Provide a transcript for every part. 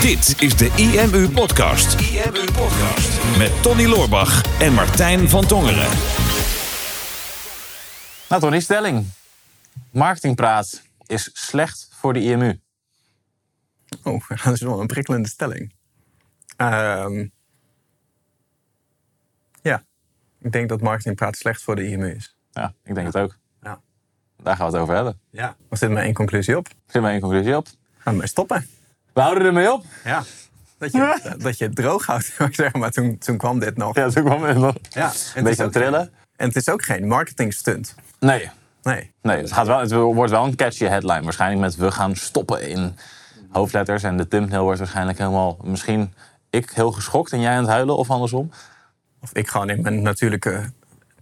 Dit is de IMU Podcast. IMU Podcast. Met Tony Loorbach en Martijn van Tongeren. Nou, Tony, stelling. Marketingpraat is slecht voor de IMU. Oh, dat is wel een prikkelende stelling. Ehm, ja, ik denk dat marketingpraat slecht voor de IMU is. Ja, ik denk het ook. Ja. Daar gaan we het over hebben. Ja. Was dit maar één conclusie op? Zit maar één conclusie op. Gaan we stoppen. We houden ermee op. Ja. Dat je, dat je het droog houdt, zeg maar. Toen, toen kwam dit nog. Ja, toen kwam het nog. Ja, Een beetje aan trillen. geen- En het is ook geen marketing stunt. Nee, Nee. nee het, gaat wel, het wordt wel een catchy headline. Waarschijnlijk met we gaan stoppen in hoofdletters. En de thumbnail wordt waarschijnlijk helemaal... Misschien ik heel geschokt en jij aan het huilen of andersom. Of ik gewoon in mijn natuurlijke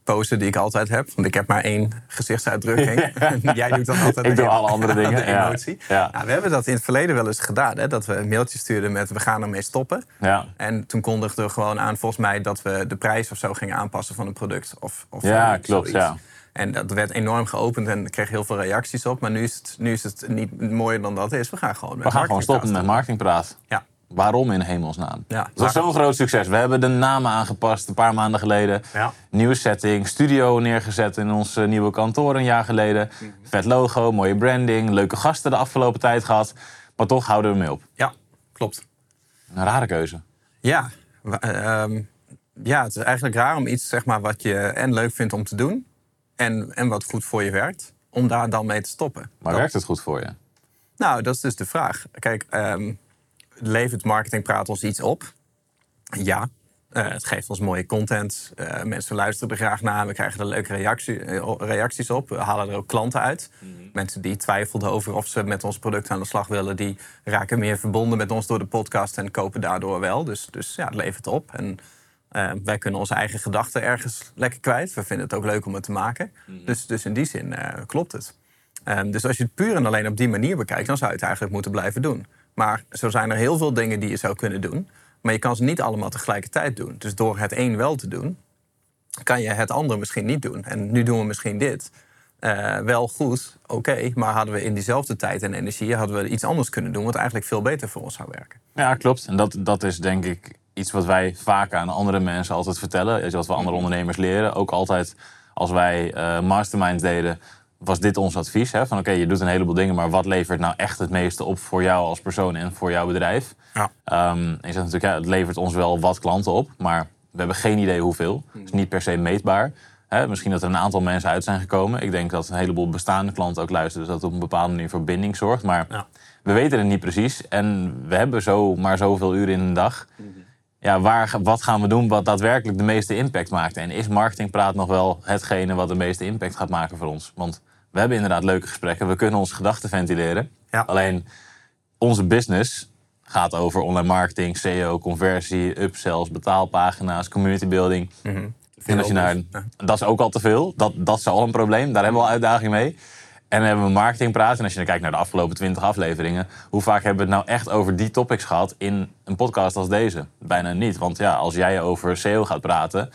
pose die ik altijd heb. Want ik heb maar één gezichtsuitdrukking. Jij doet dan altijd Ik doe alle andere dingen, De ja. emotie. Ja. Nou, we hebben dat in het verleden wel eens gedaan. Hè? Dat we een mailtje stuurden met we gaan ermee stoppen. Ja, En toen kondigden we gewoon aan, volgens mij, dat we de prijs of zo gingen aanpassen van het product. Of, of Ja, zoiets. klopt, ja. En dat werd enorm geopend en kreeg heel veel reacties op. Maar nu is het, nu is het niet mooier dan dat is. We gaan gewoon met we gaan gewoon stoppen met marketingpraat marketingpraat. Waarom in hemelsnaam? Ja. Het was zo'n groot succes. We hebben de namen aangepast een paar maanden geleden. Ja. Nieuwe setting, studio neergezet in ons eh, nieuwe kantoor een jaar geleden. Vet logo, mooie branding, leuke gasten de afgelopen tijd gehad. Maar toch houden we mee op. Ja, klopt. Een rare keuze. Ja, ehm, ja, het is eigenlijk raar om iets zeg maar, wat je en leuk vindt om te doen... en, en wat goed voor je werkt, om daar dan mee te stoppen. Maar Dat- werkt het goed voor je? Nou, dat is dus de vraag. Kijk, ehm, levert marketingpraat ons iets op? Ja. Eh, het geeft ons mooie content. Eh, mensen luisteren er graag naar. We krijgen er leuke reactie, eh, reacties op. We halen er ook klanten uit. Mensen die twijfelden over of ze met ons product aan de slag willen... die raken meer verbonden met ons door de podcast... en kopen daardoor wel. Dus, dus ja, het levert op. En wij kunnen onze eigen gedachten ergens lekker kwijt. We vinden het ook leuk om het te maken. dus, dus in die zin klopt het. Ehm, dus als je het puur en alleen op die manier bekijkt, dan zou je het eigenlijk moeten blijven doen. Maar zo zijn er heel veel dingen die je zou kunnen doen. Maar je kan ze niet allemaal tegelijkertijd doen. Dus door het een wel te doen, kan je het ander misschien niet doen. En nu doen we misschien dit. Eh, wel goed, oké. maar hadden we in diezelfde tijd en energie hadden we iets anders kunnen doen, wat eigenlijk veel beter voor ons zou werken. Ja, klopt. En dat, dat is denk ik iets wat wij vaak aan andere mensen altijd vertellen. Wat we andere ondernemers leren. Ook altijd als wij eh, masterminds deden, was dit ons advies. Hè? Van oké, je doet een heleboel dingen, maar wat levert nou echt het meeste op voor jou als persoon en voor jouw bedrijf? Ja. Ehm, en je zegt natuurlijk, ja, het levert ons wel wat klanten op, maar we hebben geen idee hoeveel. Het is niet per se meetbaar. Hè, misschien dat er een aantal mensen uit zijn gekomen. Ik denk dat een heleboel bestaande klanten ook luisteren, dus dat het op een bepaalde manier voor binding zorgt. Maar Ja. we weten het niet precies. En we hebben zo maar zoveel uren in een dag. Ja, waar, wat gaan we doen wat daadwerkelijk de meeste impact maakt? En is marketingpraat nog wel hetgene wat de meeste impact gaat maken voor ons? Want we hebben inderdaad leuke gesprekken. We kunnen onze gedachten ventileren. Ja. Alleen onze business gaat over online marketing, SEO, conversie, upsells, betaalpagina's, community building. En als je naar, Ja. dat is ook al te veel. Dat, dat is al een probleem. Daar hebben we al uitdaging mee. En dan hebben we marketingpraat. En als je dan kijkt naar de afgelopen 20 afleveringen, hoe vaak hebben we het nou echt over die topics gehad in een podcast als deze? Bijna niet. Want ja, als jij over SEO gaat praten,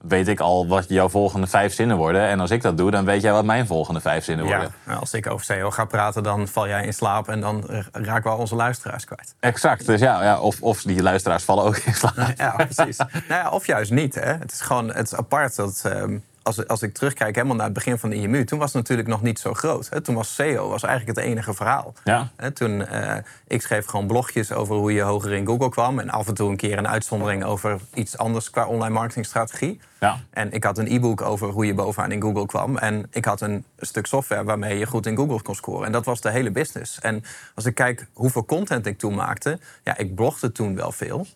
weet ik al wat jouw volgende vijf zinnen worden. En als ik dat doe, dan weet jij wat mijn volgende vijf zinnen Ja, worden. nou, als ik over SEO ga praten, dan val jij in slaap en dan raken we al onze luisteraars kwijt. Exact. Dus ja, ja of, of die luisteraars vallen ook in slaap. Ja, precies. nou ja, of juist niet. Hè. Het is gewoon het is apart dat. ehm, als, als ik terugkijk helemaal naar het begin van de IMU, toen was het natuurlijk nog niet zo groot. Hè. Toen was SEO was eigenlijk het enige verhaal. Ja. Hè, toen, eh, ik schreef gewoon blogjes over hoe je hoger in Google kwam. En af en toe een keer een uitzondering over iets anders qua online marketingstrategie. Ja. En ik had een e-book over hoe je bovenaan in Google kwam. En ik had een stuk software waarmee je goed in Google kon scoren. En dat was de hele business. En als ik kijk hoeveel content ik toen maakte... Ja, ik blogde toen wel veel.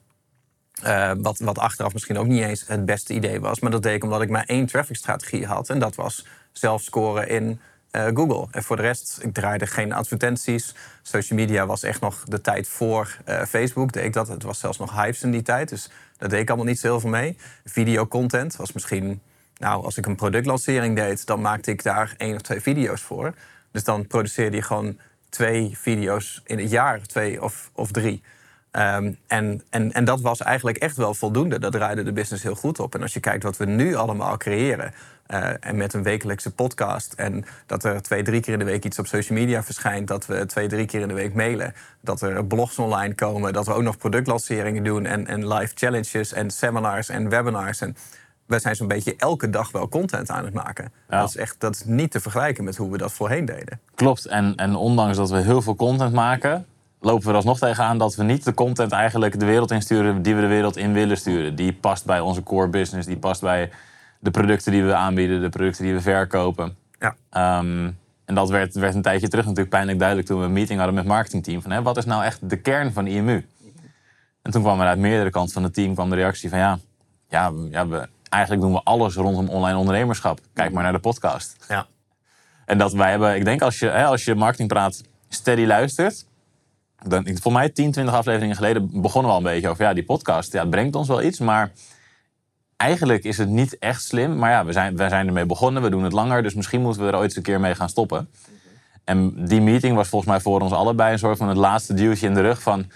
Eh, wat, wat achteraf misschien ook niet eens het beste idee was. Maar dat deed ik omdat ik maar één traffic-strategie had. En dat was zelf scoren in eh, Google. En voor de rest, ik draaide geen advertenties. Social media was echt nog de tijd voor eh, Facebook. Deed ik dat. Het was zelfs nog Hives in die tijd. Dus daar deed ik allemaal niet zo heel veel mee. Videocontent was misschien... Nou, als ik een productlancering deed, dan maakte ik daar één of twee video's voor. Dus dan produceerde je gewoon twee video's in het jaar, twee of, of drie. Ehm, en, en, en dat was eigenlijk echt wel voldoende. Dat draaide de business heel goed op. En als je kijkt wat we nu allemaal creëren. eh, en met een wekelijkse podcast. En dat er twee, drie keer in de week iets op social media verschijnt. Dat we twee, drie keer in de week mailen. Dat er blogs online komen. Dat we ook nog productlanceringen doen. En, en live challenges en seminars en webinars. En wij zijn zo'n beetje elke dag wel content aan het maken. Ja. Dat, is echt, dat is niet te vergelijken met hoe we dat voorheen deden. Klopt. En, en ondanks dat we heel veel content maken, lopen we er alsnog tegenaan dat we niet de content eigenlijk de wereld insturen die we de wereld in willen sturen. Die past bij onze core business, die past bij de producten die we aanbieden, de producten die we verkopen. Ja. Ehm, en dat werd, werd een tijdje terug natuurlijk pijnlijk duidelijk toen we een meeting hadden met het marketingteam. Van, hè, wat is nou echt de kern van IMU? En toen kwam er uit meerdere kanten van het team kwam de reactie van ja, ja, ja we, eigenlijk doen we alles rondom online ondernemerschap. Kijk maar naar de podcast. Ja. En dat wij hebben, ik denk als je, hè, als je marketing praat, steady luistert. Dan, voor mij 10, 20 afleveringen geleden begonnen we al een beetje over ja, die podcast. Ja, het brengt ons wel iets, maar eigenlijk is het niet echt slim. Maar ja, we zijn, we zijn ermee begonnen, we doen het langer, dus misschien moeten we er ooit eens een keer mee gaan stoppen. En die meeting was volgens mij voor ons allebei een soort van het laatste duwtje in de rug van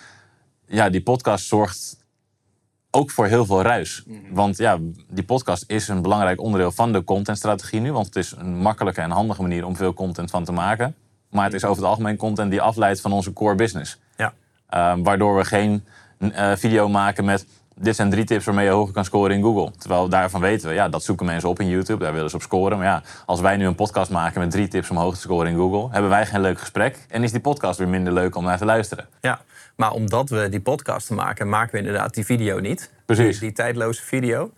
ja, die podcast zorgt ook voor heel veel ruis. Want ja, die podcast is een belangrijk onderdeel van de contentstrategie nu. Want het is een makkelijke en handige manier om veel content van te maken. Maar het is over het algemeen content die afleidt van onze core business. Ja. Uh, waardoor we geen uh, video maken met... dit zijn drie tips waarmee je hoger kan scoren in Google. Terwijl daarvan weten we, ja, dat zoeken mensen op in YouTube. Daar willen ze op scoren. Maar ja, als wij nu een podcast maken met drie tips om hoog te scoren in Google... hebben wij geen leuk gesprek. En is die podcast weer minder leuk om naar te luisteren. Ja, maar omdat we die podcast maken, maken we inderdaad die video niet. Precies. Die, die tijdloze video.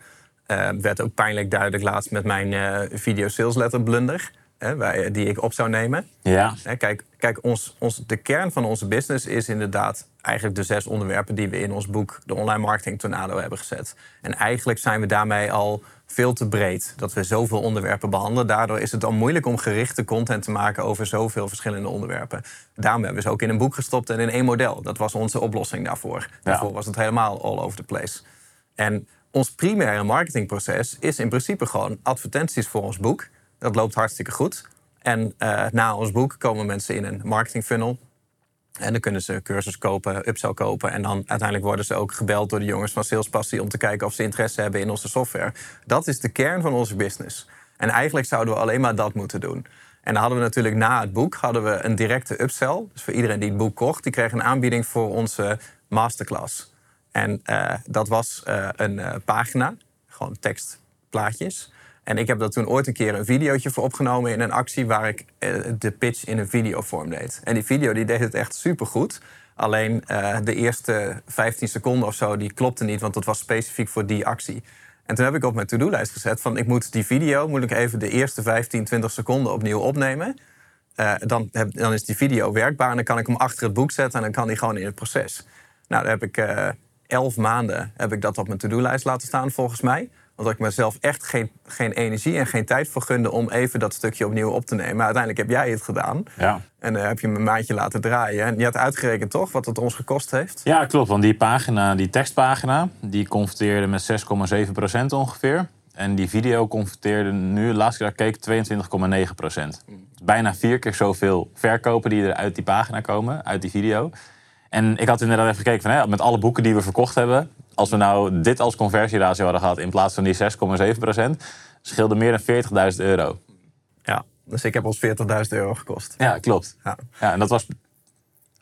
Uh, werd ook pijnlijk duidelijk laatst met mijn uh, video sales letter blunder. Hè, die ik op zou nemen. Ja. Hè, kijk, kijk ons, ons, de kern van onze business is inderdaad eigenlijk de zes onderwerpen die we in ons boek De Online Marketing Tornado hebben gezet. En eigenlijk zijn we daarmee al veel te breed. Dat we zoveel onderwerpen behandelen. Daardoor is het al moeilijk om gerichte content te maken over zoveel verschillende onderwerpen. Daarom hebben we ze ook in een boek gestopt en in één model. Dat was onze oplossing daarvoor. Ja. Daarvoor was het helemaal all over the place. En ons primaire marketingproces is in principe gewoon advertenties voor ons boek. Dat loopt hartstikke goed. En uh, na ons boek komen mensen in een marketing funnel. En dan kunnen ze cursus kopen, upsell kopen. En dan uiteindelijk worden ze ook gebeld door de jongens van Salespassie... om te kijken of ze interesse hebben in onze software. Dat is de kern van onze business. En eigenlijk zouden we alleen maar dat moeten doen. En dan hadden we natuurlijk na het boek hadden we een directe upsell. Dus voor iedereen die het boek kocht, die kreeg een aanbieding voor onze masterclass. En uh, dat was uh, een pagina, gewoon tekstplaatjes. En ik heb daar toen ooit een keer een videootje voor opgenomen in een actie waar ik uh, de pitch in een videovorm deed. En die video die deed het echt supergoed. Alleen uh, de eerste 15 seconden of zo, die klopte niet, want dat was specifiek voor die actie. En toen heb ik op mijn to-do-lijst gezet van ik moet die video, moet ik even de eerste 15, 20 seconden opnieuw opnemen. Uh, dan, dan is die video werkbaar en dan kan ik hem achter het boek zetten en dan kan die gewoon in het proces. Nou, daar heb ik elf maanden heb ik dat op mijn to-do-lijst laten staan volgens mij omdat ik mezelf echt geen, geen energie en geen tijd voor gunde om even dat stukje opnieuw op te nemen. Maar uiteindelijk heb jij het gedaan. Ja. En uh, heb je mijn maandje laten draaien. En je had uitgerekend toch wat het ons gekost heeft? Ja, klopt. Want die pagina, die tekstpagina, die converteerde met 6,7% ongeveer. En die video converteerde nu, de laatste keer dat ik keek, 22,9%. Mm. Bijna vier keer zoveel verkopen die er uit die pagina komen, uit die video. En ik had inderdaad even gekeken van, hè, met alle boeken die we verkocht hebben, als we nou dit als conversieratio hadden gehad in plaats van die 6,7 procent, scheelde meer dan 40.000 euro. Ja, dus ik heb ons 40.000 euro gekost. Ja, klopt. Ja. ja. en dat was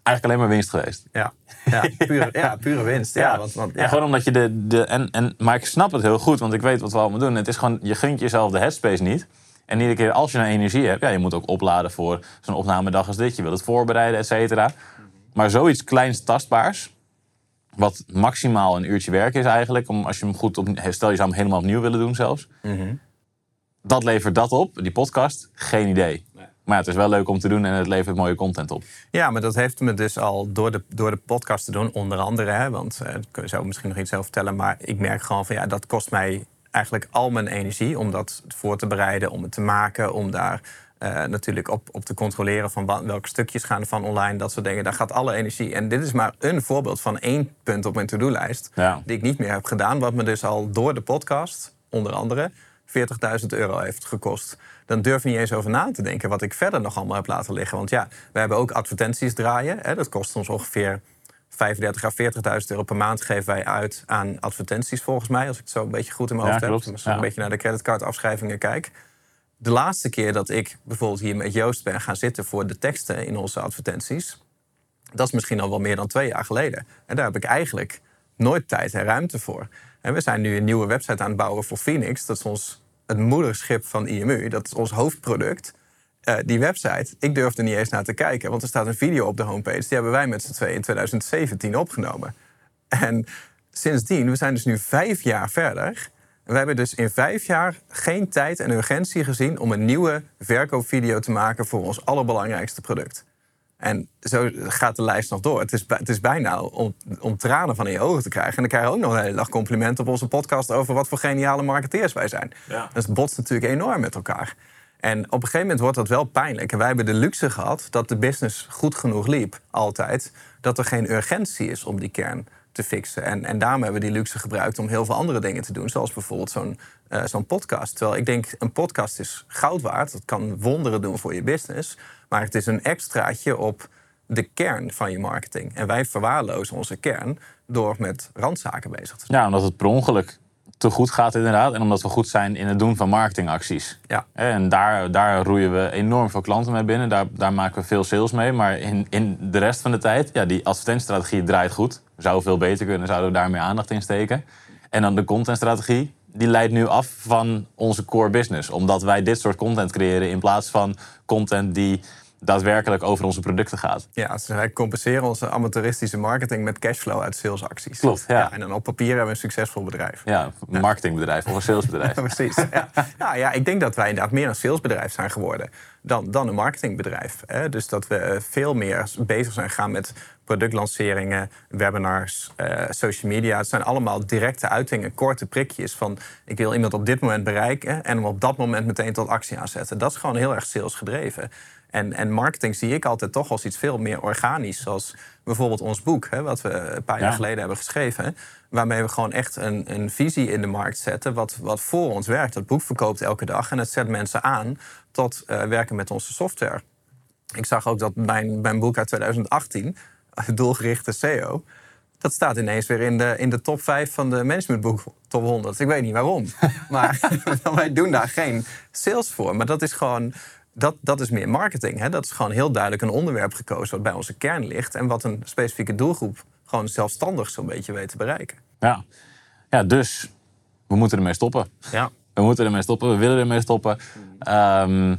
eigenlijk alleen maar winst geweest. Ja, ja, pure, ja, pure winst. Ja, ja. Want, want, ja. gewoon omdat je de... de en, en, maar ik snap het heel goed, want ik weet wat we allemaal doen. Het is gewoon, je gunt jezelf de headspace niet. En iedere keer als je nou energie hebt, ja, je moet ook opladen voor zo'n opnamedag als dit. Je wil het voorbereiden, et cetera. Maar zoiets kleins tastbaars, wat maximaal een uurtje werk is eigenlijk. Om, als je hem goed op, stel je zou hem helemaal opnieuw willen doen zelfs. Mm -hmm. Dat levert dat op, die podcast, geen idee. Nee. Maar ja, het is wel leuk om te doen en het levert mooie content op. Ja, maar dat heeft me dus al door de, door de podcast te doen, onder andere. Hè, want uh, ik zou misschien nog iets over vertellen. Maar ik merk gewoon van ja, dat kost mij eigenlijk al mijn energie om dat voor te bereiden, om het te maken, om daar uh, natuurlijk op, op te controleren van wat, welke stukjes gaan er van online, dat soort dingen. Daar gaat alle energie. En dit is maar een voorbeeld van één punt op mijn to-do-lijst ja. die ik niet meer heb gedaan, wat me dus al door de podcast, onder andere, 40.000 euro heeft gekost. Dan durf ik niet eens over na te denken wat ik verder nog allemaal heb laten liggen. Want ja, we hebben ook advertenties draaien. Hè, dat kost ons ongeveer 35 à 40.000 euro per maand geven wij uit aan advertenties, volgens mij. Als ik het zo een beetje goed in mijn Ja, hoofd klopt. heb. Als ik Ja. een beetje naar de creditcardafschrijvingen kijk. De laatste keer dat ik bijvoorbeeld hier met Joost ben gaan zitten voor de teksten in onze advertenties, dat is misschien al wel meer dan twee jaar geleden. En daar heb ik eigenlijk nooit tijd en ruimte voor. En we zijn nu een nieuwe website aan het bouwen voor Phoenix. Dat is ons, het moederschip van IMU. Dat is ons hoofdproduct. Eh, die website, ik durf er niet eens naar te kijken. Want er staat een video op de homepage. Die hebben wij met z'n tweeën in 2017 opgenomen. En sindsdien, we zijn dus nu vijf jaar verder. We hebben dus in vijf jaar geen tijd en urgentie gezien... om een nieuwe verkoopvideo te maken voor ons allerbelangrijkste product. En zo gaat de lijst nog door. Het is, het is bijna om, om tranen van in je ogen te krijgen. En dan krijg je ook nog een hele dag complimenten op onze podcast... over wat voor geniale marketeers wij zijn. Ja. Dus het botst natuurlijk enorm met elkaar. En op een gegeven moment wordt dat wel pijnlijk. En wij hebben de luxe gehad dat de business goed genoeg liep, altijd... dat er geen urgentie is om die kern te fixen. En, en daarom hebben we die luxe gebruikt om heel veel andere dingen te doen. Zoals bijvoorbeeld zo'n eh, zo'n podcast. Terwijl ik denk, een podcast is goud waard. Dat kan wonderen doen voor je business. Maar het is een extraatje op de kern van je marketing. En wij verwaarlozen onze kern door met randzaken bezig te zijn. Ja, omdat het per ongeluk te goed gaat inderdaad. En omdat we goed zijn in het doen van marketingacties. Ja. En daar, daar roeien we enorm veel klanten mee binnen. Daar, daar maken we veel sales mee. Maar in, in de rest van de tijd, ja, die advertentiestrategie draait goed. Zou veel beter kunnen, zouden we daar meer aandacht in steken. En dan de contentstrategie, die leidt nu af van onze core business. Omdat wij dit soort content creëren in plaats van content die daadwerkelijk over onze producten gaat. Ja, dus wij compenseren onze amateuristische marketing met cashflow uit salesacties. Klopt, ja. En dan op papier hebben we een succesvol bedrijf. Ja, een marketingbedrijf of een salesbedrijf. Precies. Ja. Nou ja, ik denk dat wij inderdaad meer een salesbedrijf zijn geworden dan, dan een marketingbedrijf. Hè? Dus dat we veel meer bezig zijn gegaan met productlanceringen, webinars, eh, social media. Het zijn allemaal directe uitingen, korte prikjes van ik wil iemand op dit moment bereiken en hem op dat moment meteen tot actie aanzetten. Dat is gewoon heel erg salesgedreven. En, en marketing zie ik altijd toch als iets veel meer organisch. Zoals bijvoorbeeld ons boek, hè, wat we een paar jaar Ja. geleden hebben geschreven. Waarmee we gewoon echt een, een visie in de markt zetten. Wat, wat voor ons werkt. Dat boek verkoopt elke dag. En het zet mensen aan tot eh, werken met onze software. Ik zag ook dat mijn, mijn boek uit 2018, doelgerichte SEO. Dat staat ineens weer in de, in de top 5 van de managementboek top 100. Ik weet niet waarom. Maar wij doen daar geen sales voor. Maar dat is gewoon. Dat, dat is meer marketing. Hè? Dat is gewoon heel duidelijk een onderwerp gekozen wat bij onze kern ligt. En wat een specifieke doelgroep gewoon zelfstandig zo'n beetje weet te bereiken. Ja. ja, dus we moeten ermee stoppen. Ja. We moeten ermee stoppen, we willen ermee stoppen. Ehm,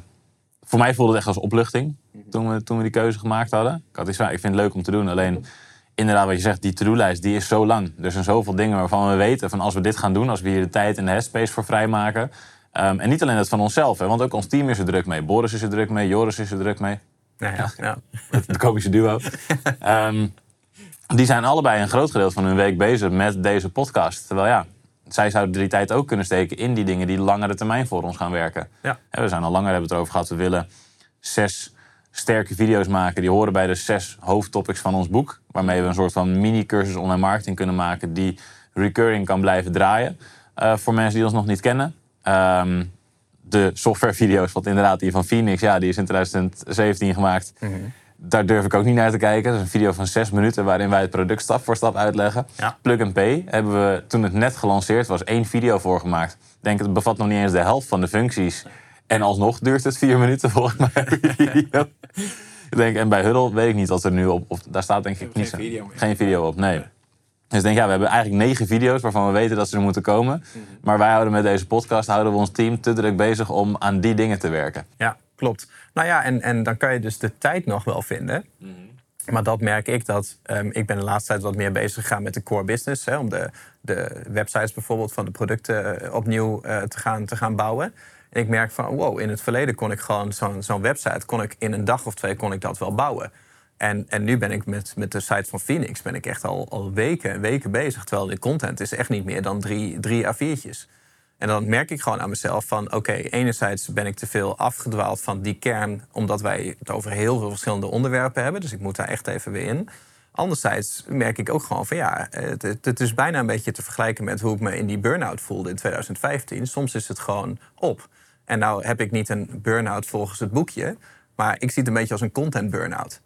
voor mij voelde het echt als opluchting toen we, toen we die keuze gemaakt hadden. Ik had iets van, ik vind het leuk om te doen. Alleen, inderdaad, wat je zegt, die to-do-lijst die is zo lang. Er zijn zoveel dingen waarvan we weten van als we dit gaan doen, als we hier de tijd en de headspace voor vrijmaken. Ehm, en niet alleen dat van onszelf, hè, want ook ons team is er druk mee. Boris is er druk mee, Joris is er druk mee. Nou ja, ja. Het komische duo. Ehm, die zijn allebei een groot gedeelte van hun week bezig met deze podcast. Terwijl ja, zij zouden die tijd ook kunnen steken in die dingen die langere termijn voor ons gaan werken. Ja. We zijn al langer hebben het erover gehad. We willen zes sterke video's maken. Die horen bij de zes hoofdtopics van ons boek. Waarmee we een soort van mini-cursus online marketing kunnen maken. Die recurring kan blijven draaien. eh, voor mensen die ons nog niet kennen. Ehm, de softwarevideo's, wat inderdaad die van Phoenix, ja, die is in 2017 gemaakt. Daar durf ik ook niet naar te kijken. Dat is een video van zes minuten waarin wij het product stap voor stap uitleggen. Ja. Plug and Pay hebben we toen het net gelanceerd was één video voor gemaakt. Ik denk het bevat nog niet eens de helft van de functies. En alsnog duurt het vier minuten volgens mij. ik denk, en bij Huddle weet ik niet wat er nu op. Of, daar staat denk ik niet zo- video meer. geen video op. Nee. Dus ik denk, ja, we hebben eigenlijk negen video's waarvan we weten dat ze er moeten komen. Maar wij houden met deze podcast houden we ons team te druk bezig om aan die dingen te werken. Ja, klopt. Nou ja, en, en dan kan je dus de tijd nog wel vinden. Maar dat merk ik dat. ehm, ik ben de laatste tijd wat meer bezig gegaan met de core business. Hè, om de, de websites bijvoorbeeld van de producten eh, opnieuw eh, te, gaan, te gaan bouwen. En ik merk van, wow, in het verleden kon ik gewoon zo'n zo'n website... kon ik in een dag of twee kon ik dat wel bouwen. En, en nu ben ik met, met de site van Phoenix ben ik echt al, al weken en weken bezig. Terwijl de content is echt niet meer dan drie, drie A4'tjes. En dan merk ik gewoon aan mezelf van... oké, enerzijds ben ik te veel afgedwaald van die kern... omdat wij het over heel veel verschillende onderwerpen hebben. Dus ik moet daar echt even weer in. Anderzijds merk ik ook gewoon van ja... het, het, is bijna een beetje te vergelijken met hoe ik me in die burn-out voelde in 2015. Soms is het gewoon op. En nou heb ik niet een burn-out volgens het boekje... maar ik zie het een beetje als een content burn-out.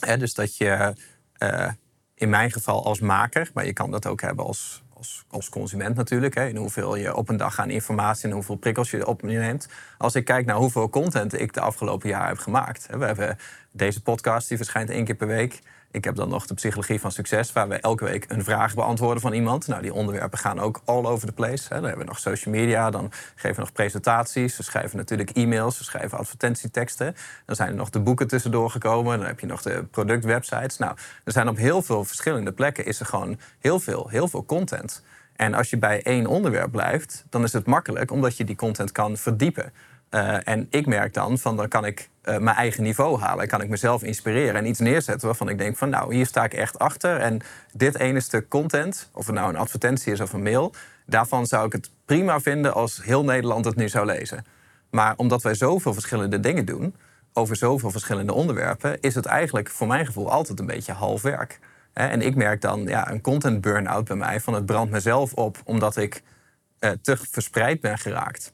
Dus dat je... eh, in mijn geval als maker, maar je kan dat ook hebben als, als, als consument natuurlijk. Hè, in hoeveel je op een dag aan informatie en hoeveel prikkels je op je neemt. Als ik kijk naar hoeveel content ik de afgelopen jaar heb gemaakt. Hè, we hebben deze podcast, die verschijnt één keer per week. Ik heb dan nog de psychologie van succes, waar we elke week een vraag beantwoorden van iemand. Nou, die onderwerpen gaan ook all over the place. Hè. Dan hebben we nog social media, dan geven we nog presentaties. We schrijven natuurlijk e-mails, we schrijven advertentieteksten. Dan zijn er nog de boeken tussendoor gekomen. Dan heb je nog de productwebsites. Nou, er zijn op heel veel verschillende plekken is er gewoon heel veel, heel veel content. En als je bij één onderwerp blijft, dan is het makkelijk omdat je die content kan verdiepen. Uh, en ik merk dan van dan kan ik uh, mijn eigen niveau halen. Kan ik mezelf inspireren en iets neerzetten waarvan ik denk van nou, hier sta ik echt achter. En dit ene stuk content, of het nou een advertentie is of een mail, daarvan zou ik het prima vinden als heel Nederland het nu zou lezen. Maar omdat wij zoveel verschillende dingen doen, over zoveel verschillende onderwerpen, is het eigenlijk voor mijn gevoel altijd een beetje half werk. En ik merk dan ja, een content burn-out bij mij van het brandt mezelf op omdat ik uh, te verspreid ben geraakt.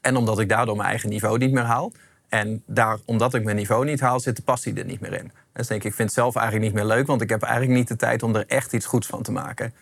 En omdat ik daardoor mijn eigen niveau niet meer haal. En daar, omdat ik mijn niveau niet haal, zit de passie er niet meer in. Dus denk ik, ik vind het zelf eigenlijk niet meer leuk, want ik heb eigenlijk niet de tijd om er echt iets goeds van te maken.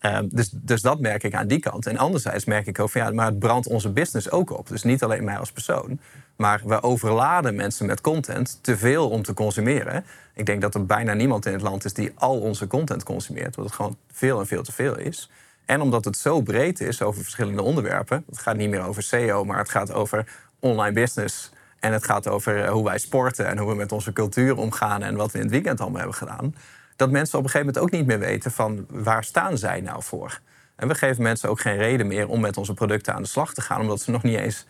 Uh, dus, dus dat merk ik aan die kant. En anderzijds merk ik ook van ja, maar het brandt onze business ook op. Dus niet alleen mij als persoon, maar we overladen mensen met content te veel om te consumeren. Ik denk dat er bijna niemand in het land is die al onze content consumeert, omdat het gewoon veel en veel te veel is. En omdat het zo breed is over verschillende onderwerpen. Het gaat niet meer over SEO, maar het gaat over online business. En het gaat over eh, hoe wij sporten en hoe we met onze cultuur omgaan en wat we in het weekend allemaal hebben gedaan. Dat mensen op een gegeven moment ook niet meer weten van waar staan zij nou voor. En we geven mensen ook geen reden meer om met onze producten aan de slag te gaan, omdat ze nog niet eens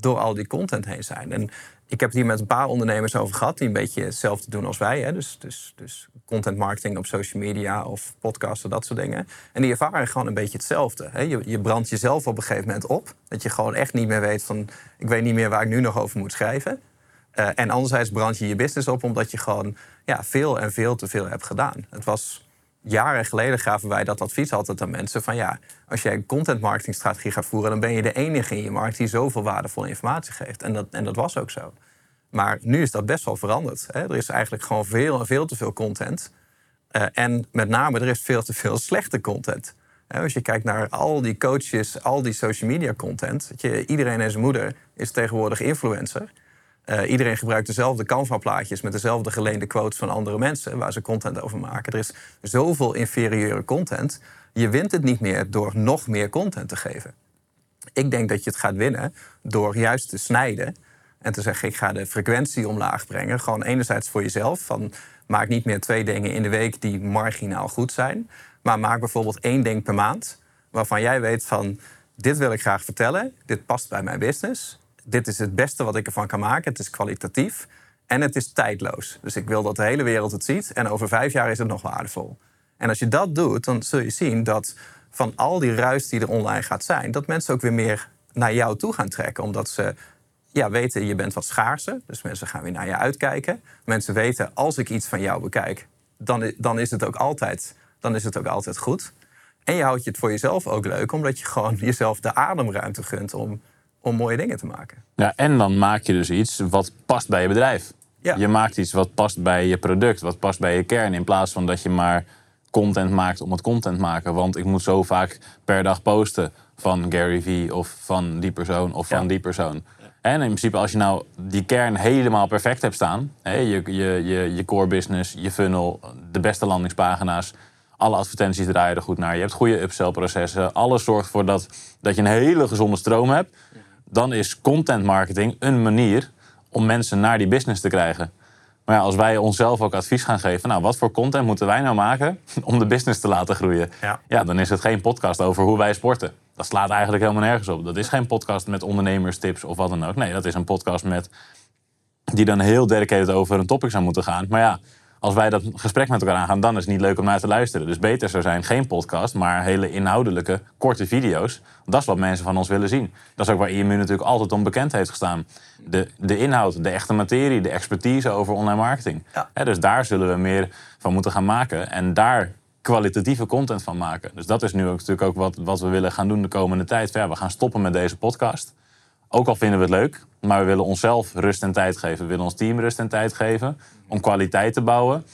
door al die content heen zijn. En ik heb het hier met een paar ondernemers over gehad die een beetje hetzelfde doen als wij. Hè? Dus, dus, dus content marketing op social media of podcasten, dat soort dingen. En die ervaren gewoon een beetje hetzelfde. Hè? Je, je jezelf op een gegeven moment op. Dat je gewoon echt niet meer weet van, ik weet niet meer waar ik nu nog over moet schrijven. Uh, en anderzijds brand je je business op omdat je gewoon ja, veel en veel te veel hebt gedaan. Het was jaren geleden gaven wij dat advies altijd aan mensen van ja, als jij een content marketing strategie gaat voeren, dan ben je de enige in je markt die zoveel waardevolle informatie geeft. En dat, en dat was ook zo. Maar nu is dat best wel veranderd. Hè? Er is eigenlijk gewoon veel en veel te veel content. Uh, en met name, er is veel te veel slechte content. Als je kijkt naar al die coaches, al die social media content. Je, iedereen en zijn moeder is tegenwoordig influencer. Uh, iedereen gebruikt dezelfde Canva-plaatjes met dezelfde geleende quotes van andere mensen waar ze content over maken. Er is zoveel inferieure content. Je wint het niet meer door nog meer content te geven. Ik denk dat je het gaat winnen door juist te snijden en te zeggen: ik ga de frequentie omlaag brengen. Gewoon enerzijds voor jezelf. Van, maak niet meer twee dingen in de week die marginaal goed zijn. Maar maak bijvoorbeeld één ding per maand. Waarvan jij weet van dit wil ik graag vertellen. Dit past bij mijn business dit is het beste wat ik ervan kan maken. Het is kwalitatief en het is tijdloos. Dus ik wil dat de hele wereld het ziet en over vijf jaar is het nog waardevol. En als je dat doet, dan zul je zien dat van al die ruis die er online gaat zijn, dat mensen ook weer meer naar jou toe gaan trekken. Omdat ze ja, weten, je bent wat schaarser. Dus mensen gaan weer naar je uitkijken. Mensen weten, als ik iets van jou bekijk, dan, dan, is, het ook altijd, dan is het ook altijd goed. En je houdt je het voor jezelf ook leuk, omdat je gewoon jezelf de ademruimte gunt om om mooie dingen te maken. Ja, en dan maak je dus iets wat past bij je bedrijf. Ja. Je maakt iets wat past bij je product, wat past bij je kern. In plaats van dat je maar content maakt om het content maken. Want ik moet zo vaak per dag posten van Gary Vee of van die persoon of van die persoon. En in principe, als je nou die kern helemaal perfect hebt staan, je, je, je, je core business, je funnel, de beste landingspagina's, alle advertenties draaien er goed naar, je hebt goede upsell processen, alles zorgt ervoor dat, dat je een hele gezonde stroom hebt dan is content marketing een manier om mensen naar die business te krijgen. Maar ja, als wij onszelf ook advies gaan geven, nou, wat voor content moeten wij nou maken om de business te laten groeien? Ja. ja, dan is het geen podcast over hoe wij sporten. Dat slaat eigenlijk helemaal nergens op. Dat is geen podcast met ondernemerstips of wat dan ook. Nee, dat is een podcast met die dan heel dedicated over een topic zou moeten gaan. Maar ja, als wij dat gesprek met elkaar aangaan, dan is het niet leuk om naar te luisteren. Dus beter zou zijn geen podcast, maar hele inhoudelijke, korte video's. Dat is wat mensen van ons willen zien. Dat is ook waar IMU natuurlijk altijd onbekend heeft gestaan. De, de inhoud, de echte materie, de expertise over online marketing. dus daar zullen we meer van moeten gaan maken. En daar kwalitatieve content van maken. Dus dat is nu ook, natuurlijk ook wat, wat we willen gaan doen de komende tijd. Ja, we gaan stoppen met deze podcast. Ook al vinden we het leuk, maar we willen onszelf rust en tijd geven. We willen ons team rust en tijd geven om kwaliteit te bouwen.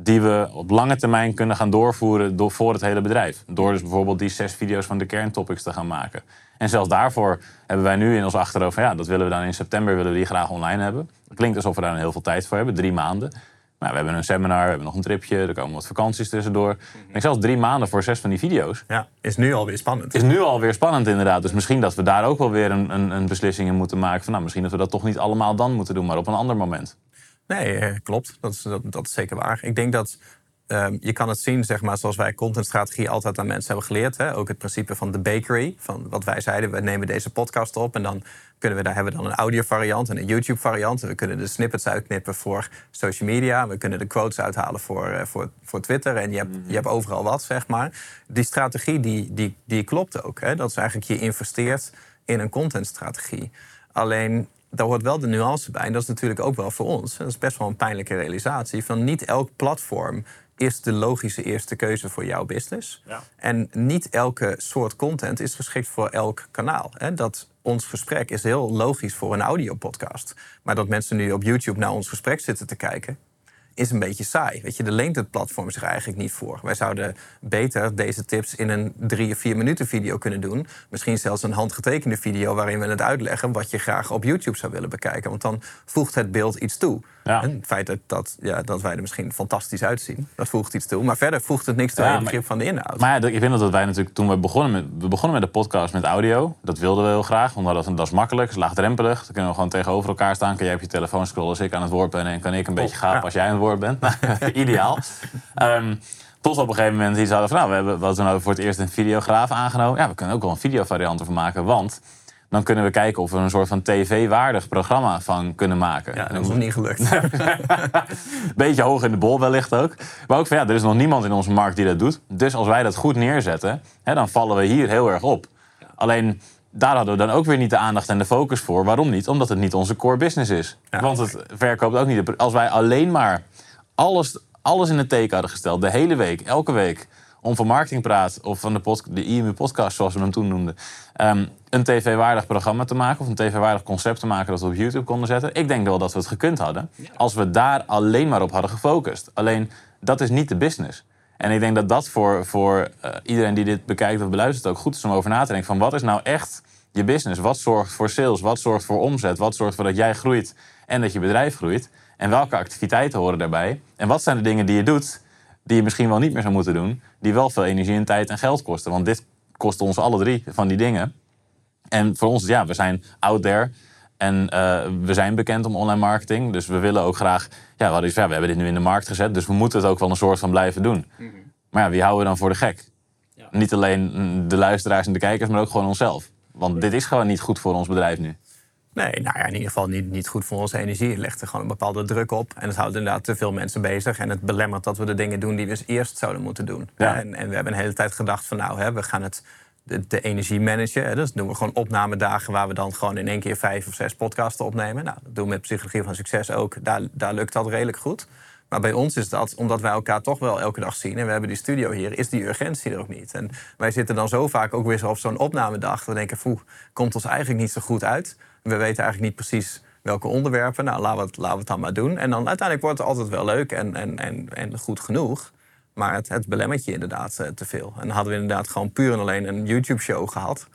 die we op lange termijn kunnen gaan doorvoeren door, voor het hele bedrijf. Door dus bijvoorbeeld die zes video's van de kerntopics te gaan maken. En zelfs daarvoor hebben wij nu in ons achterhoofd ja, dat willen we dan in september willen we die graag online hebben. Het klinkt alsof we daar heel veel tijd voor hebben, drie maanden. Maar we hebben een seminar, we hebben nog een tripje, er komen wat vakanties tussendoor. Ik denk zelfs drie maanden voor zes van die video's. Ja, is nu alweer spannend. Is nu alweer spannend inderdaad. Dus misschien dat we daar ook wel weer een, een, een beslissing in moeten maken. Van, nou, misschien dat we dat toch niet allemaal dan moeten doen, maar op een ander moment. Nee, eh, klopt. Dat is, dat, dat is zeker waar. Ik denk dat ehm, je kan het zien, zeg maar, zoals wij contentstrategie altijd aan mensen hebben geleerd. Hè? Ook het principe van de bakery. Van wat wij zeiden, we nemen deze podcast op en dan kunnen we, daar hebben we dan een audio variant en een YouTube variant. We kunnen de snippets uitknippen voor social media. We kunnen de quotes uithalen voor, eh, voor, voor Twitter. En je hebt, je hebt overal wat, zeg maar. Die strategie, die, die, die klopt ook. Hè? Dat is eigenlijk, je investeert in een contentstrategie. Alleen daar hoort wel de nuance bij. En dat is natuurlijk ook wel voor ons. Dat is best wel een pijnlijke realisatie. Van niet elk platform is de logische eerste keuze voor jouw business. Ja. En niet elke soort content is geschikt voor elk kanaal. Hè. Dat ons gesprek is heel logisch voor een audiopodcast. Maar dat mensen nu op YouTube naar ons gesprek zitten te kijken is een beetje saai. Weet je, daar leent het platform zich eigenlijk niet voor. Wij zouden beter deze tips in een drie of vier minuten video kunnen doen. Misschien zelfs een handgetekende video waarin we het uitleggen wat je graag op YouTube zou willen bekijken. Want dan voegt het beeld iets toe. Ja. En het feit dat, dat, ja, dat wij er misschien fantastisch uitzien, dat voegt iets toe. Maar verder voegt het niks toe Ja, aan het begrip van de inhoud. Maar ja, ik vind dat wij natuurlijk toen we begonnen met, we begonnen met de podcast met audio. Dat wilden we heel graag, omdat dat, dat is makkelijk, is laagdrempelig. Dan kunnen we gewoon tegenover elkaar staan. Kan jij op je telefoon scrollen als ik aan het woord ben. En kan ik een beetje gapen als jij aan het woord bent. Nou, Ideaal. Ehm, tot we op een gegeven moment iets hadden van... Nou, we hebben wat toen voor het eerst een videograaf aangenomen. Ja, we kunnen ook wel een videovariant ervan maken. Want dan kunnen we kijken of we een soort van tv-waardig programma van kunnen maken. ja, dat is nog niet gelukt. Beetje hoog in de bol wellicht ook. Maar ook van ja, er is nog niemand in onze markt die dat doet. Dus als wij dat goed neerzetten, hè, dan vallen we hier heel erg op. Alleen daar hadden we dan ook weer niet de aandacht en de focus voor. Waarom niet? Omdat het niet onze core business is. Ja. Want het verkoopt ook niet. Als wij alleen maar alles, alles in het teken hadden gesteld, de hele week, elke week, om van marketing praat of van de, pod, de IMU podcast, zoals we hem toen noemden, ehm, een tv-waardig programma te maken of een tv-waardig concept te maken dat we op YouTube konden zetten. Ik denk wel dat we het gekund hadden als we daar alleen maar op hadden gefocust. Alleen dat is niet de business. En ik denk dat dat voor, voor eh, iedereen die dit bekijkt of beluistert ook goed is om over na te denken van wat is nou echt je business? Wat zorgt voor sales? Wat zorgt voor omzet? Wat zorgt ervoor dat jij groeit en dat je bedrijf groeit? En welke activiteiten horen daarbij? En wat zijn de dingen die je doet die je misschien wel niet meer zou moeten doen, die wel veel energie en tijd en geld kosten? Want dit kost ons alle drie van die dingen. En voor ons, ja, we zijn out there. En eh, we zijn bekend om online marketing. Dus we willen ook graag. Ja, van, ja, we hebben dit nu in de markt gezet. Dus we moeten het ook wel een soort van blijven doen. Maar ja, wie houden we dan voor de gek? Niet alleen mm, de luisteraars en de kijkers, maar ook gewoon onszelf. Want dit is gewoon niet goed voor ons bedrijf nu. Nee, nou ja, in ieder geval niet, niet goed voor onze energie. Het legt er gewoon een bepaalde druk op. En het houdt inderdaad te veel mensen bezig. En het belemmert dat we de dingen doen die we dus eerst zouden moeten doen. Ja. En, en we hebben een hele tijd gedacht van nou, hè, we gaan het, de, de energie managen. Hè. Dus doen we gewoon opnamedagen waar we dan gewoon in één keer vijf of zes podcasten opnemen. Nou, dat doen we met Psychologie van Succes ook. Daar, daar lukt dat redelijk goed. Maar bij ons is dat, omdat wij elkaar toch wel elke dag zien... en we hebben die studio hier, is die urgentie er ook niet. En wij zitten dan zo vaak ook weer op zo'n opnamedag... we denken, foe, komt ons eigenlijk niet zo goed uit. We weten eigenlijk niet precies welke onderwerpen. Nou, laten we het, laten we het dan maar doen. En dan uiteindelijk wordt het altijd wel leuk en, en, en, en goed genoeg. Maar het, het belemmert je inderdaad eh, te veel. En dan hadden we inderdaad gewoon puur en alleen een YouTube-show gehad...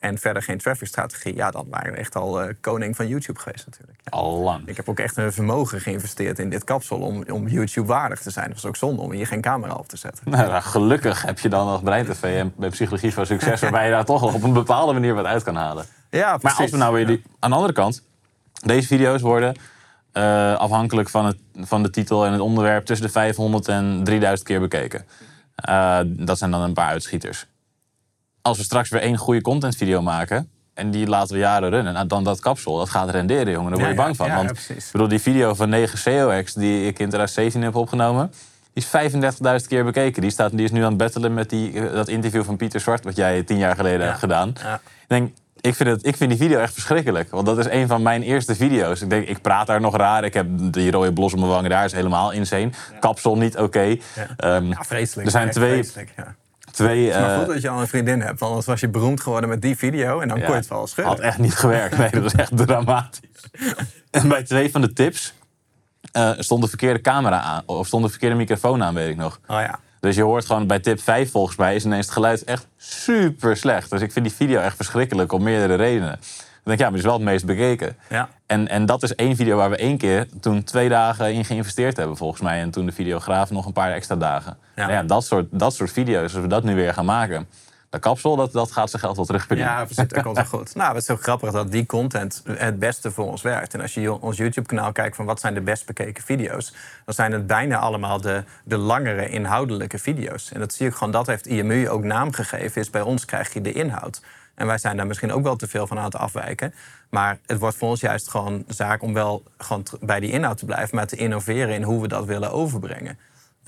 en verder geen traffic-strategie... ja, dan waren we echt al eh, koning van YouTube geweest natuurlijk. Ja. Al lang. Ik heb ook echt een vermogen geïnvesteerd in dit kapsel om, om YouTube-waardig te zijn. Dat was ook zonde om hier geen camera op te zetten. Nou, nou, gelukkig heb je dan nog Brein TV en bij Psychologie van Succes... waarbij je daar toch op een bepaalde manier wat uit kan halen. Ja, Maar als we nou weer die, aan de andere kant, deze video's worden eh, afhankelijk van, het, van de titel en het onderwerp tussen de 500 en 3000 keer bekeken. Eh, dat zijn dan een paar uitschieters. Als we straks weer één goede contentvideo maken en die laten we jaren runnen, nou, dan dat kapsel, dat gaat renderen, jongen. Daar word je bang van. Want ik bedoel, die video van 9 COX die ik in 2017 heb opgenomen, die is 35.000 keer bekeken. Die, staat, die is nu aan het battelen met die, eh, dat interview van Pieter Zwart, wat jij tien jaar geleden hebt gedaan. Ik denk, ik vind, het, ik vind die video echt verschrikkelijk. Want dat is een van mijn eerste video's. Ik denk, ik praat daar nog raar. Ik heb die rode blos op mijn wangen daar. is helemaal insane. Kapsel niet oké. Ehm, Ja, vreselijk. Er zijn twee, vreselijk, twee Maar eh, goed dat je al een vriendin hebt, want anders was je beroemd geworden met die video en dan ja, kon je het wel schudden. Had echt niet gewerkt. Nee, dat was echt dramatisch. En bij twee van de tips eh, stond de verkeerde camera aan. Of stond de verkeerde microfoon aan, weet ik nog. Oh ja. Dus je hoort gewoon bij tip 5 volgens mij is ineens het geluid echt super slecht. Dus ik vind die video echt verschrikkelijk om meerdere redenen. Dan denk ik, ja, maar die is wel het meest bekeken. Ja. En, en dat is één video waar we één keer toen twee dagen in geïnvesteerd hebben volgens mij. En toen de videograaf nog een paar extra dagen. Ja. Nou Ja, dat, soort, dat soort video's, als we dat nu weer gaan maken. Dat kapsel, dat, dat gaat zijn geld wel terugverdienen. Ja, precies. Dat komt wel goed. Nou, het is ook grappig dat die content het beste voor ons werkt. En als je ons YouTube-kanaal kijkt van wat zijn de best bekeken video's... dan zijn het bijna allemaal de, de langere inhoudelijke video's. En dat zie ik gewoon, dat heeft IMU ook naam gegeven. Is bij ons krijg je de inhoud. En wij zijn daar misschien ook wel te veel van aan het afwijken. Maar het wordt voor ons juist gewoon zaak om wel gewoon bij die inhoud te blijven... maar te innoveren in hoe we dat willen overbrengen.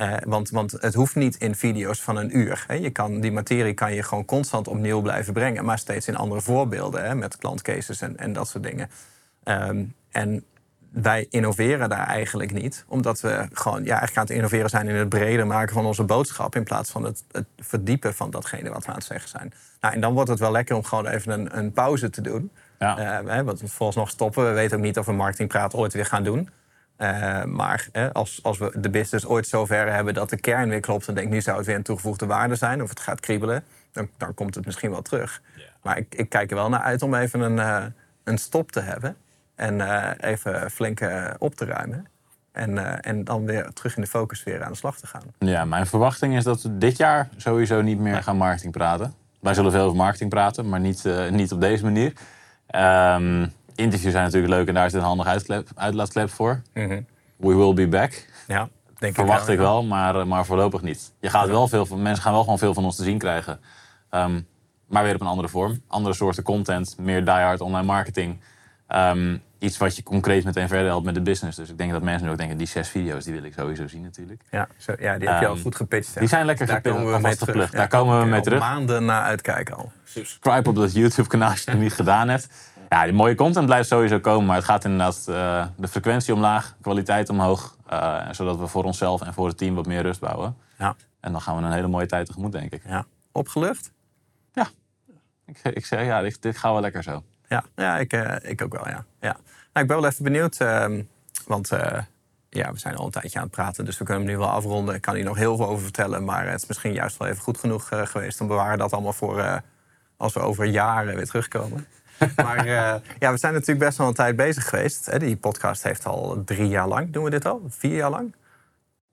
Eh, want, want het hoeft niet in video's van een uur. Hè. Je kan, die materie kan je gewoon constant opnieuw blijven brengen, maar steeds in andere voorbeelden, hè, met klantcases en, en dat soort dingen. Ehm, en wij innoveren daar eigenlijk niet, omdat we gewoon ja, eigenlijk aan het innoveren zijn in het breder maken van onze boodschap, in plaats van het, het verdiepen van datgene wat we aan het zeggen zijn. Nou, en dan wordt het wel lekker om gewoon even een, een pauze te doen. Ja. Eh, hè, want volgens nog stoppen. We weten ook niet of we marketingpraat ooit weer gaan doen. Eh, maar hè, als, als we de business ooit zover hebben dat de kern weer klopt... dan denk ik, nu zou het weer een toegevoegde waarde zijn... of het gaat kriebelen, dan, dan komt het misschien wel terug. Maar ik, ik kijk er wel naar uit om even een, eh, een stop te hebben... en eh, even flink eh, op te ruimen. En, eh, en dan weer terug in de focus weer aan de slag te gaan. Ja, mijn verwachting is dat we dit jaar sowieso niet meer gaan marketing praten. Wij zullen veel over marketing praten, maar niet, eh, niet op deze manier. Ehm, interviews zijn natuurlijk leuk en daar is een handig uitklep, uitlaatklep voor. We will be back. Ja, denk Verwacht ik ik wel. maar, eh, maar voorlopig niet. Je gaat wel veel van, mensen gaan wel gewoon veel van ons te zien krijgen. Ehm, maar weer op een andere vorm. Andere soorten content, meer diehard online marketing. Ehm, iets wat je concreet meteen verder helpt met de business. Dus ik denk dat mensen nu ook denken, die zes video's die wil ik sowieso zien natuurlijk. Ja, zo, ja, die heb je al Ehm, goed gepitcht. hè. die zijn lekker gepitcht, komen we mee alvast terug. geplukt. Daar komen we mee terug. maanden naar uitkijken al. subscribe op dat YouTube-kanaal als je het nog niet gedaan hebt. Ja, die mooie content blijft sowieso komen, maar het gaat inderdaad eh, de frequentie omlaag, kwaliteit omhoog. eh, zodat we voor onszelf en voor het team wat meer rust bouwen. Ja, En dan gaan we een hele mooie tijd tegemoet, denk ik. ja. Opgelucht? Ja, ik, ik zeg ja, dit, dit gaat wel lekker zo. Ja, ja ik, eh, ik ook wel, ja. ja. Nou, ik ben wel even benieuwd, ehm, want ja, we zijn al een tijdje aan het praten... dus we kunnen hem nu wel afronden. Ik kan hier nog heel veel over vertellen... maar het is misschien juist wel even goed genoeg geweest... om bewaren dat allemaal voor als we over jaren weer terugkomen. Maar eh, ja, we zijn natuurlijk best wel een tijd bezig geweest. Hè. Die podcast heeft al drie jaar lang. Doen we dit al? Vier jaar lang?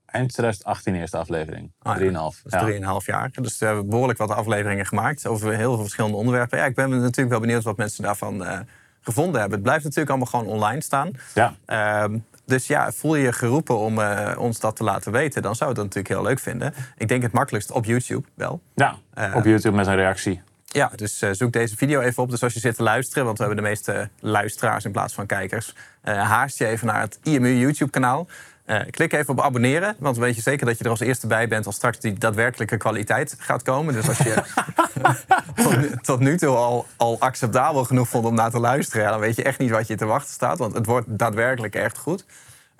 Eind 2018 eerste aflevering. Ah, ja. Drieënhalf. Dat is drieënhalf jaar. Dus we hebben behoorlijk wat afleveringen gemaakt over heel veel verschillende onderwerpen. Ja, ik ben natuurlijk wel benieuwd wat mensen daarvan eh, gevonden hebben. Het blijft natuurlijk allemaal gewoon online staan. Ja. Ehm, dus ja, voel je je geroepen om eh, ons dat te laten weten, dan zou ik dat natuurlijk heel leuk vinden. Ik denk het makkelijkst op YouTube wel. Ja, Eh, op YouTube met een reactie. Ja, dus eh, zoek deze video even op. Dus als je zit te luisteren, want we hebben de meeste luisteraars in plaats van kijkers, eh, haast je even naar het IMU YouTube-kanaal. Eh, klik even op abonneren, want dan weet je zeker dat je er als eerste bij bent als straks die daadwerkelijke kwaliteit gaat komen. Dus als je tot, nu, tot nu toe al, al acceptabel genoeg vond om naar te luisteren, ja, dan weet je echt niet wat je te wachten staat. Want het wordt daadwerkelijk echt goed.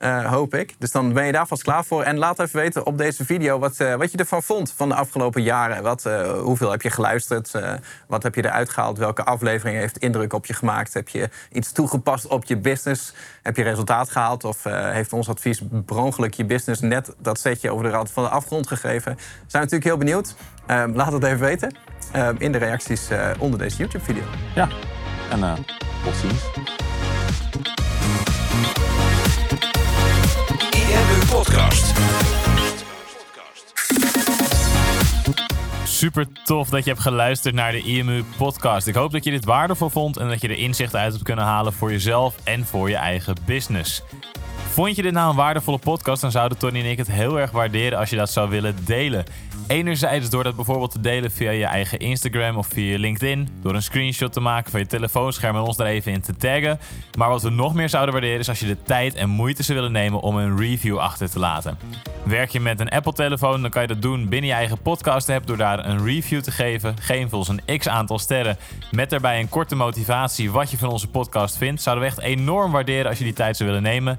Eh, hoop ik. Dus dan ben je daar vast klaar voor. En laat even weten op deze video wat, eh, wat je ervan vond van de afgelopen jaren. Wat, eh, hoeveel heb je geluisterd? Wat heb je eruit gehaald? Welke aflevering heeft indruk op je gemaakt? Heb je iets toegepast op je business? Heb je resultaat gehaald? Of heeft ons advies per je business net dat setje over de rand van de afgrond gegeven? Zijn we natuurlijk heel benieuwd. Eh, laat het even weten eh, in de reacties onder deze YouTube-video. Ja. En tot ziens. Super tof dat je hebt geluisterd naar de IMU podcast. Ik hoop dat je dit waardevol vond en dat je er inzicht uit hebt kunnen halen voor jezelf en voor je eigen business. Vond je dit nou een waardevolle podcast, dan zouden Tony en ik het heel erg waarderen als je dat zou willen delen. Enerzijds door dat bijvoorbeeld te delen via je eigen Instagram of via LinkedIn. Door een screenshot te maken van je telefoonscherm en ons daar even in te taggen. Maar wat we nog meer zouden waarderen is als je de tijd en moeite zou willen nemen om een review achter te laten. Werk je met een Apple-telefoon, dan kan je dat doen binnen je eigen podcast-app door daar een review te geven. Geef ons een x aantal sterren met daarbij een korte motivatie wat je van onze podcast vindt. Zouden we echt enorm waarderen als je die tijd zou willen nemen.